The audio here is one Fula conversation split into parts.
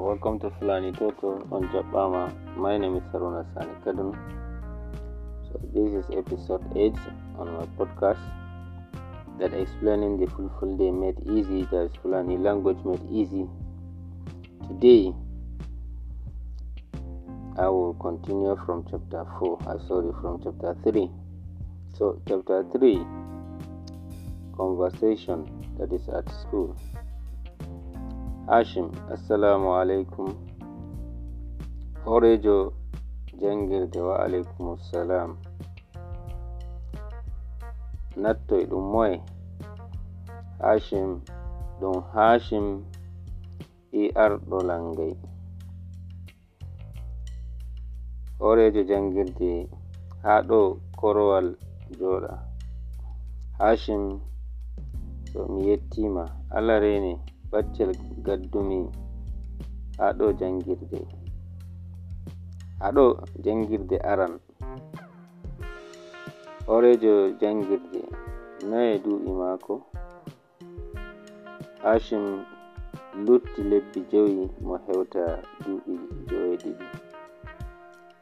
welcome to fulani toto. On jaɓɓama my name is haruna sani kadun. So this is episode 8 on my podcast that explaining the fulful day made easy that is fulani language made easy. Today i will continue from chapter 4 uh, ah, sorry from chapter 3 so chapter 3 conversation that is at school. hashim assalamu aleykum horejo jangirde wa aleykumussalam nattoy ɗum moye? Hashim ɗum hashim i arɗo langay horejo jangirde ha ɗo korowal joɗa hashim to mi yettima allah reni. baccel gaddumi ha ɗo jangirde. Ha ɗo jangirde aran. Horejo jangirde noye duuɓi maako. Hashim lutti lebbi jowi mo hewta duuɓi joweeɗiɗi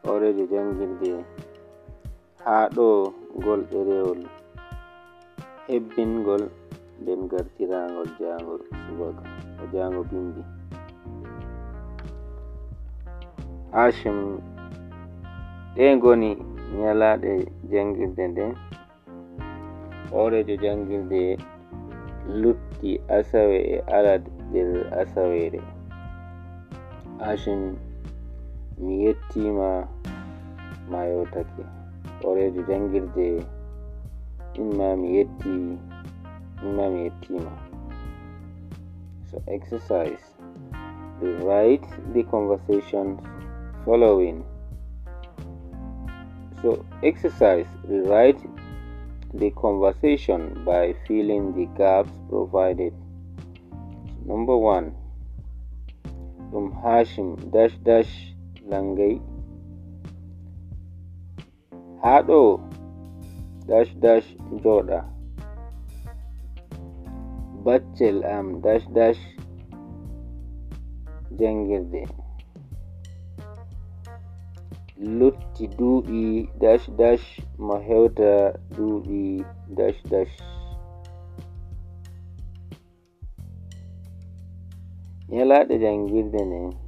horejo jangirde ha ɗo ngol ɗerewol. Hebbingol nden gartirangol jangol subaka o e jango bindi. Hashim ɗe goni nyalaɗe jangirde nden horejo jangirde lutti asawe e alad nder asawere hashim mi yettima ma yewtake orejo jangirde inma mi yetti Imam yettima So exercise. Divide the conversations following. So exercise. Divide the conversation by filling the gaps provided. Number one. ɗum Hashim dash dash langai. Hado dash dash joɗa baccel am dash dash jangirde. Lutti duuɓi dash dash mo hewta duuɓi dash dash. Nyalaɗe jangirde nden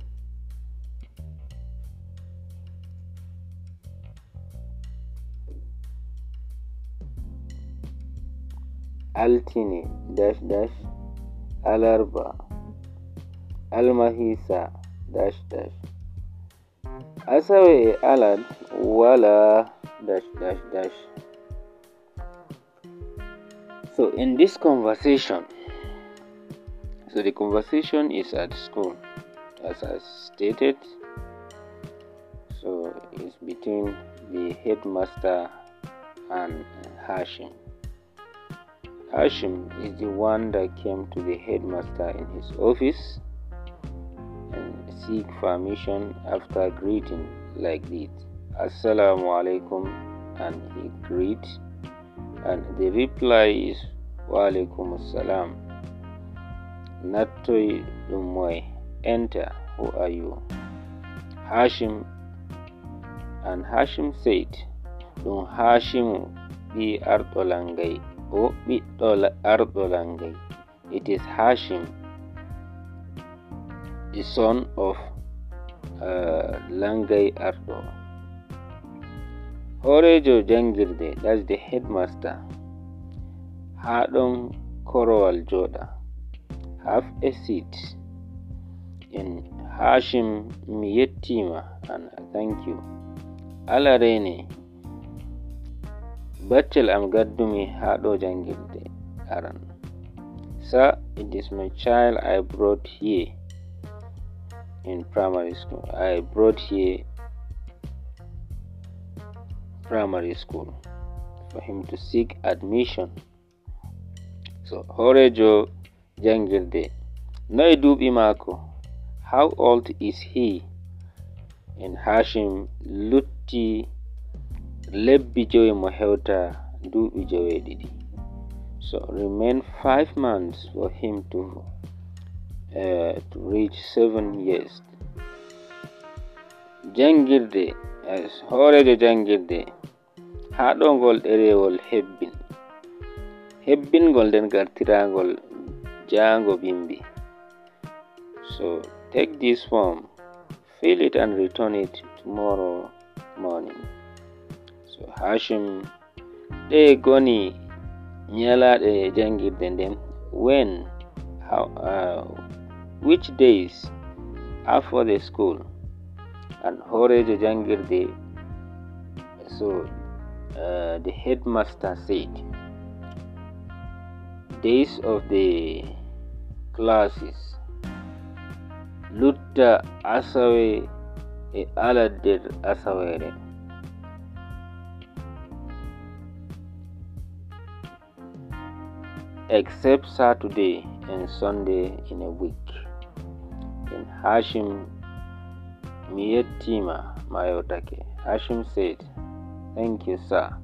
altine dash dash alarba almahisa dash dash. Asawe e alad wala dash dash dash. So in this conversation so the conversation is at school as i stated. So it's between the headmaster and hashim. Hashim is the one that came to the headmaster in his office and seek permission after greeting like this. Assalamu alaikum and he greet and the reply is wa alaikum assalam. Nattoy dumoy enter who are you? Hashim and Hashim said dum Hashimu bi arɗo langay o ɓiɗɗo arɗo langay it is hashim the son of uh, langay arɗo. Horejo jangirde that's the headmaster. Ha ɗon korowal joɗa. Have a seat. En hashim mi yettima an thank you. Ala rene. baccel am gaddumi haa ɗo janngirde aran. Sir it is my child i brought here in primary school. I brought here primary school for him to seek admission. So horejo janngirde noye duuɓi maako how old is he? In hashim lutti lebbi jowi mo hewta duuɓi joweeɗiɗi so remain five months for him to, uh, to reach seven years. Janngirde hoorejo jangirde haa ɗo ngol ɗerewol hebbin. Hebbingol nden gartirangol jaango bimbi. So take this form fill it and return it tomorrow morning. so Hashim ɗe goni nyalaɗe jangirde nden. When how, uh, which days are for the school? An horejo jangirde so uh, the headmaster said days of the classes. Lutta asawe e aladder asawere except Saturday and Sunday in a week. Then Hashim mi yettima Mayotake. Hashim said, Thank you, sir.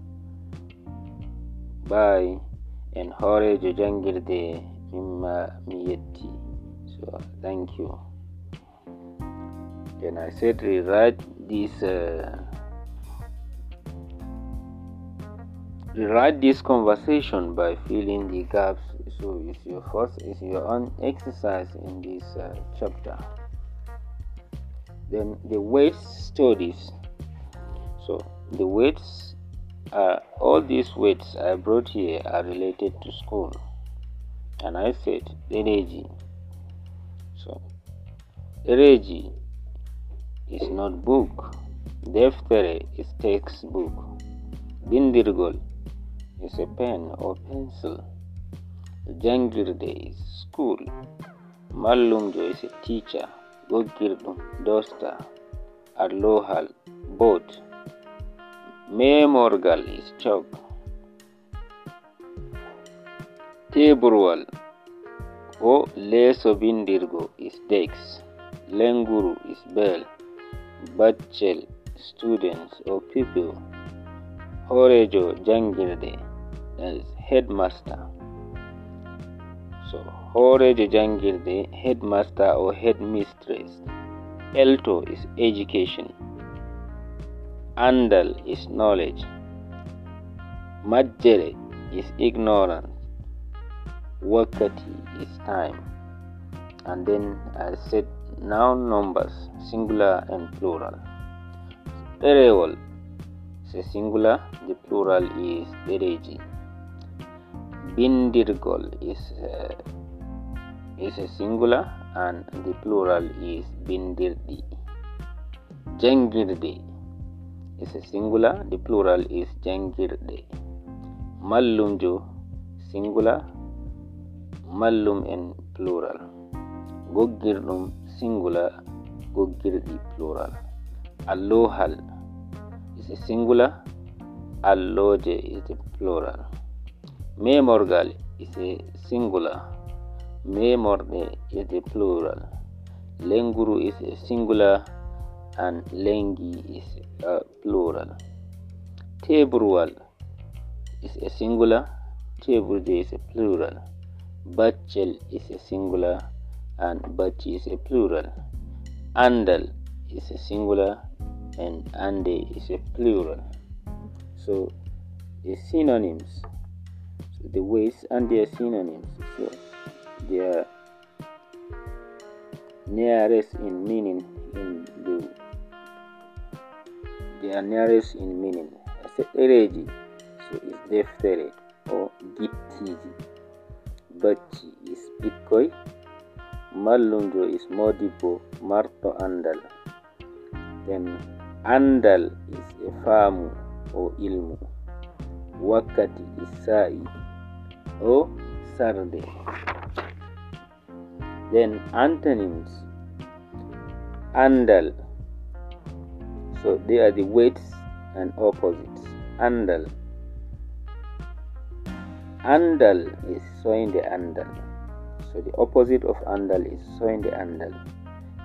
Bye. en Horejo Jangirde Mimma mi yetti So, thank you. Then I said, Rewrite this. Uh, Rewrite this conversation by filling the gaps. So, it's your first, it's your own exercise in this uh, chapter. Then the weight studies. So, the weights are all these weights I brought here are related to school, and I said energy. So, energy is not book. Deftere is textbook. Bindirgol use a pen or pencil. Jangirde is school. Mallumjo is a teacher. Goggirdum dosta. Allohal boat. Memorgal is chalk. Teburwal ko leeso bindirgo is dex Lenguru is bell. Baccel students or people. Horejo jangirde. is headmaster. So hoorejo jangirde headmaster o headmistress. Elto is education. Andal is knowledge. Majjere is ignorance. Wakkati is time. And then i said noun numbers singular and plural. Ɗerewol c'est singular the plural is ɗereji bindirgol is uh, is a singular and the plural is bindirɗi jangirde is a singular the plural is jangirde. Mallumjo singular mallum en plural. Goggirɗum singular goggirɗi plural. Allohal is a singular alloje is a plural. Memorgal is a singular. Memorde is a plural. Lenguru is a singular and lengi is a plural. Teburwal is a singular. Teburde is a plural. Bachel is a singular and bachi is a plural. Andal is a singular and ande is a plural. So the synonyms the ways and their synonyms. So they are nearest in meaning in the they are nearest in meaning. I so is deftere or gittiji. Bacci is ɓikkoy, mallumjo is modibbo marto andal. Then andal is e faamu o ilmu. Wakkati is sa'i o sarde. Then antonyms. Andal. So they are the weights and opposites. Andal. Andal is sowing the andal. So the opposite of andal is sowing the andal.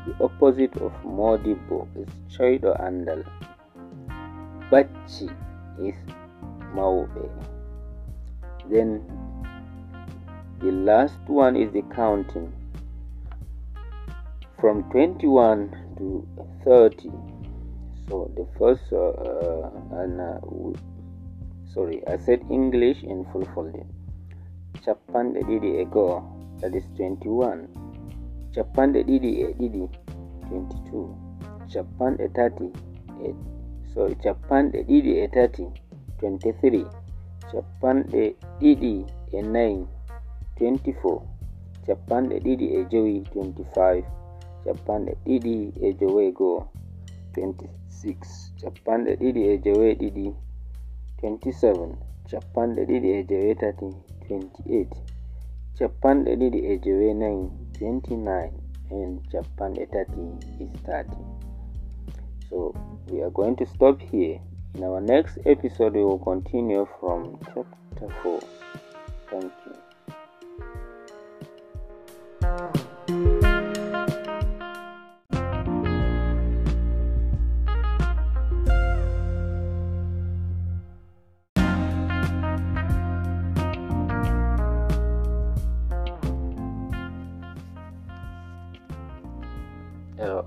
The opposite of modibo is choido andal. Bacci is mauɓe then The last one is the counting from 21 to 30. So the first, uh, uh, and, uh, sorry, I said English in full folding. Chapan ɗiɗi e go'o that is 21. Chapan ɗiɗi e ɗiɗi 22. Chapan tati e, sorry, chapan ɗiɗi e 30, 23. Chapan ɗiɗi e nayi 24 capanɗe ɗiɗi e jowi 25 capanɗe ɗiɗi e joweego'o 26 capanɗe ɗiɗi e joweeɗiɗi 27 capanɗe ɗiɗi e jowetati 28 capanɗe ɗiɗi e joweenayi 29 and capanɗe tati is 30 so we are going to stop here. In our next episode we will continue from chapter 4 thank you. hello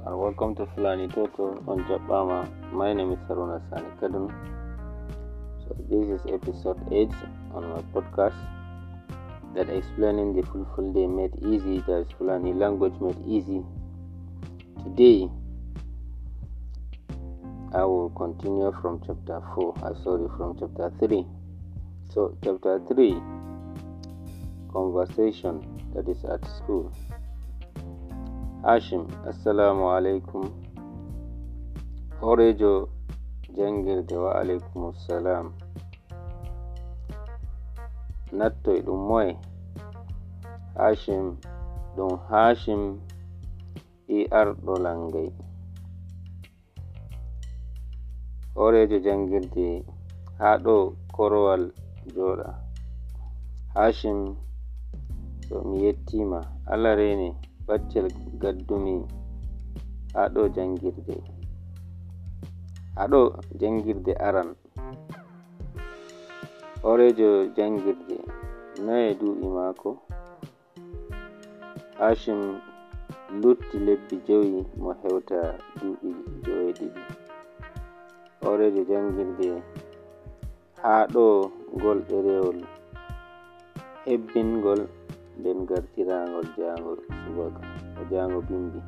and welcome to fulani toto. On jaɓɓama my name is haruna sani kadun so this is episode 8 on my podcast. that explaining the fruitful day made easy, that Fulani language made easy. Today, I will continue from chapter 4, uh, ah, sorry, from chapter 3. So, chapter 3 conversation that is at school. Hashim, Assalamu alaikum. Horejo, jangirde wa alaikum assalam. nattoy ɗum moye hashim ɗum hashim i arɗo langay. Horejo jangirde ha ɗo korowal joɗa. Hashim to mi yettima allah reni baccel gaddumi ha ɗo jangirde. Haɗo jangirde aran. horejo jangirde noye duuɓi maako. Hashim lutti lebbi jowi mo hewta duuɓi joweeɗiɗi horeejo janngirde haa ɗo ngol ɗerewol hebbingol nden gartirangol jaangol subaka o e jango bindi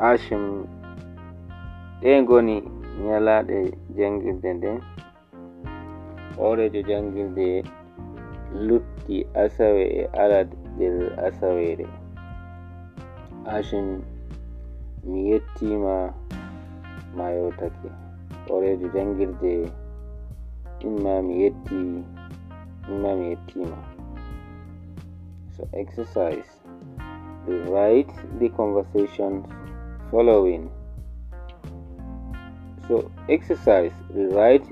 Hashim ɗe ngoni nyalaɗe jangirde nden horejo jangirde lutti asawe e alad nder asawere ashim mi yettima ma yewtake horejo jangirde imma mi yetti imma mi yettima so exercise to write the conversations following. So exercise rewrite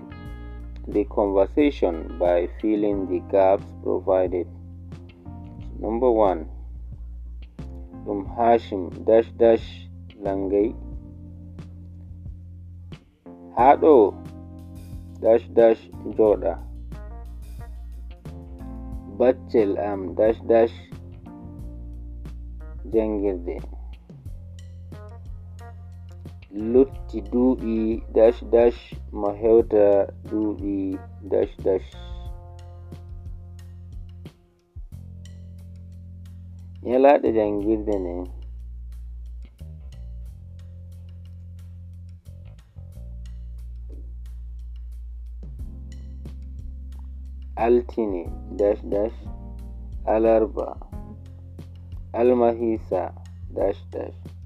the conversation by filling the gaps provided. Number one, ɗum hashim dash dash langay. Haa dash dash joɗa. Baccel am dash dash jangirde. lutti duuɓi dash dash mo hewta duuɓi dash dash. Nyalaɗe jangirde nden altine dash dash. Alarba. Almahisa dash dash.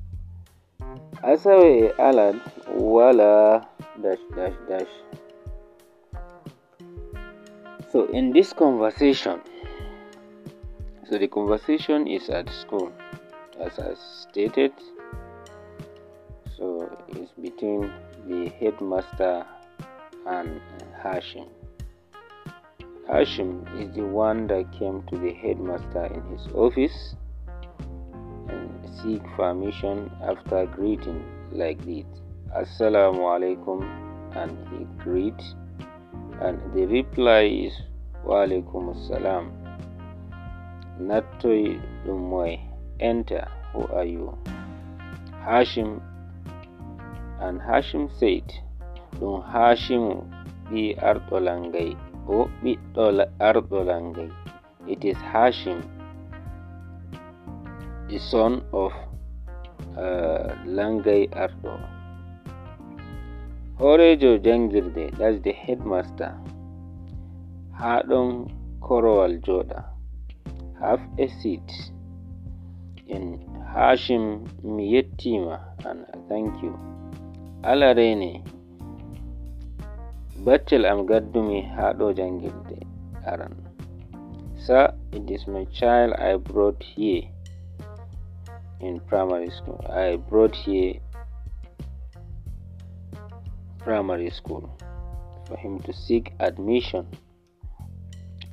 asawe e alan wala dash dash dash. So in this conversation so the conversation is at school as i stated. So it's between the headmaster and hashim. Hashim is the one that came to the headmaster in his office. seek permission after greeting like this. Assalamu alaikum and he greet and the reply is wa alaikum assalam. Nattoy ɗum moye enter who are you? Hashim and hashim said ɗum hashimu ɓi arɗo langay o ɓiɗɗo arɗo langay. It is hashim. the son of uh, langay arɗo horejo jangirde that's the headmaster ha ɗon korowal joɗa have a seat. En hashim mi yettima an thank you. Ala rene baccel am gaddumi ha ɗo jangirde aran. Sir it is my child i brought here. in primary school. I brought here primary school for him to seek admission.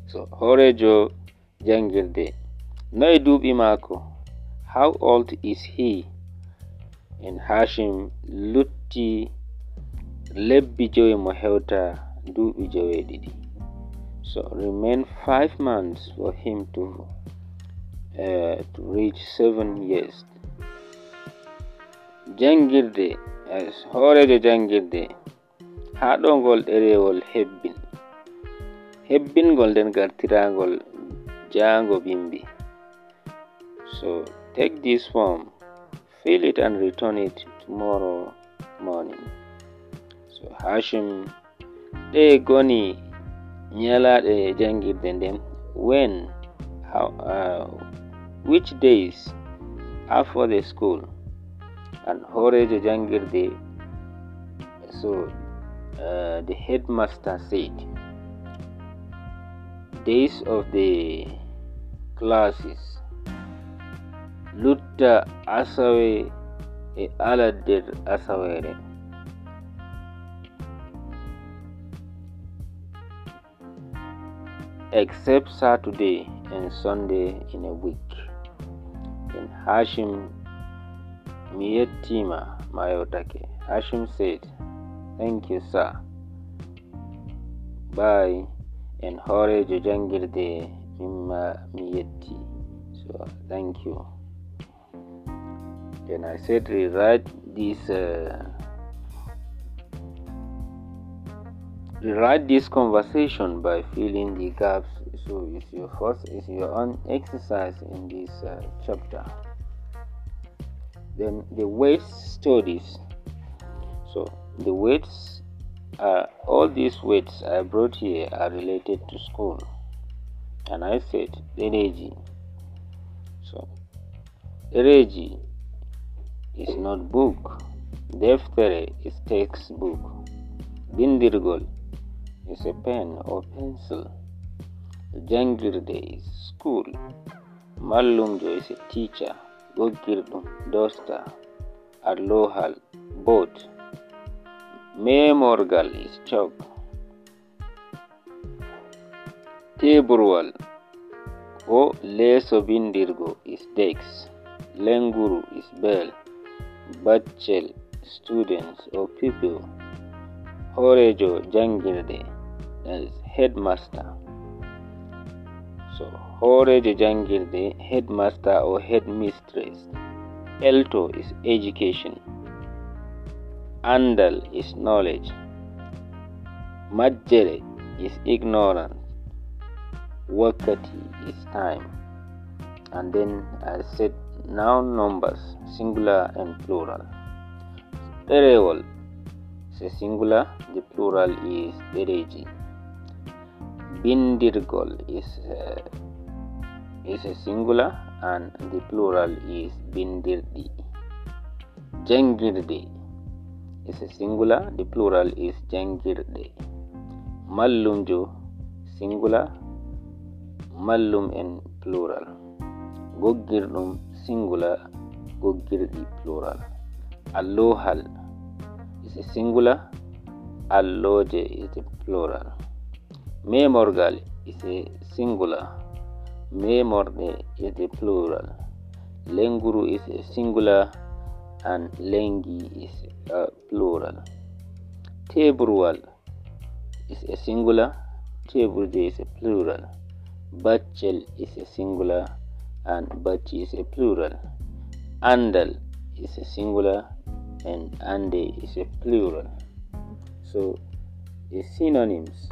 So Horejo Jangirde. Noy duuɓi maako. How old is he? in Hashim lutti lebbi jowi mo hewta duuɓi joweeɗiɗi. So remain five months for him to uh, to reach seven years. Jangirde e, hoorejo jangirde haa ɗo ngol ɗerewol hebbin. Hebbingol nden gartirangol jaango bimbi. So take this form fill it and return it tomorrow morning. So hashim ɗe goni nyalaɗe jangirde nden. When how, uh, which days are for the school? And horejo jangirde so uh, the headmaster said. Days of the classes. Lutta asawe e aladder asawere. Except saturday and sunday in a week. in hashim mi yettima mayotake. Hashim said thank you sir. Bay en hoorejo jangirde mimma mi yetti. So thank you. Then i said rewrite this uh, rewrite this conversation by filling the gaps so it's your first is your own exercise in this uh, chapter then the weight studies. So the weights uh, all these weights i brought here are related to school. And i said energy. So energy is not book. Deftere is textbook. Bindirgol is a pen or pencil. jangirde is school. Mallumjo is a teacher goggirɗum dosta allohal boat memorgal is chalk teburwal ko leeso bindirgo is dex. Lenguru is bell. Baccel students or people. Horejo jangirde as headmaster. horejo jangirde headmaster o headmistress. Elto is education. Andal is knowledge. Majjere is ignorance. Wakkati is time. And then i said noun numbers singular and plural. Ɗerewol se singular the plural is ɗereji bindirgol is uh, is a singular and the plural is bindirɗi. Jangirde is a singular the plural is jangirde. Mallumjo singular mallum en plural. Goggirɗum singular goggirɗi plural. Allohal is a singular alloje is a plural. Memorgal is a singular. Memorde is a plural. Lenguru is a singular and lengi is a plural. Teburwal is a singular. Teburje is a plural. Bachel is a singular and bachi is a plural. Andal is a singular and ande is a plural. So the synonyms,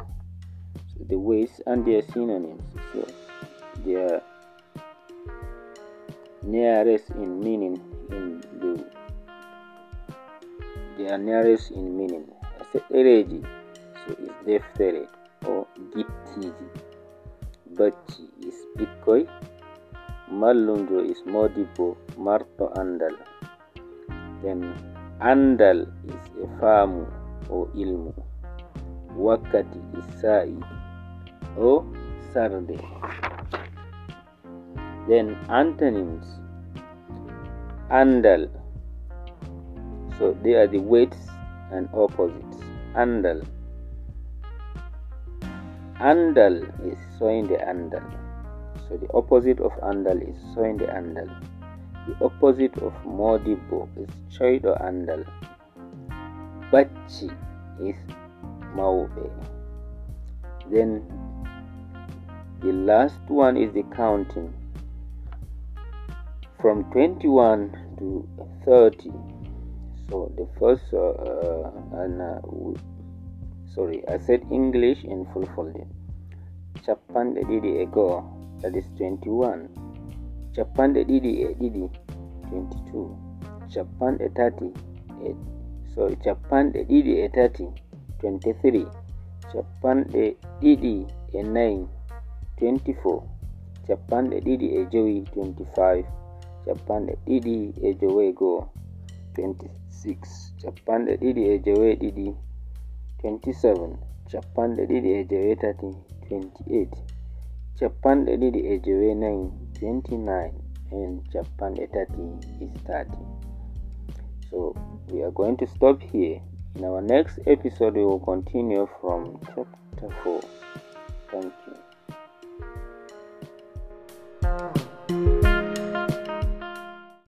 so the ways and their synonyms. So their nearest in meaning in the their nearest in meaning. Seɗɗereji so is deftere o gittiji. Bacci is ɓikkoy mallumjo is modibbo marto andal. Then andal is e faamu o ilmu. Wakkati is sa'i o sarde. Then antonyms andal. So they are the weights and opposites. Andal. Andal is sowing the andal. So the opposite of andal is sowing the andal. The opposite of modibo is choido andal. bacci is maupe. Then the last one is the counting. from 21 to 30 so the first uh, uh, and uh, sorry i said english in full folding. Capanɗe ɗiɗi e go'o that is 21 capanɗe ɗiɗi e ɗiɗi 22 capanɗe tati e sorry capanɗe ɗiɗi e tati 23 capanɗe ɗiɗi e nayi 24 capanɗe ɗiɗi e jowi 25 capanɗe ɗiɗi e joweego'o 26 capanɗe ɗiɗi e joweeɗiɗi 27 capanɗe ɗiɗi e joweetati 28 capanɗe ɗiɗi e joweenayi 29 and capanɗe tati is 30 so we are going to stop here. In our next episode we will continue from chapter 4 thank you.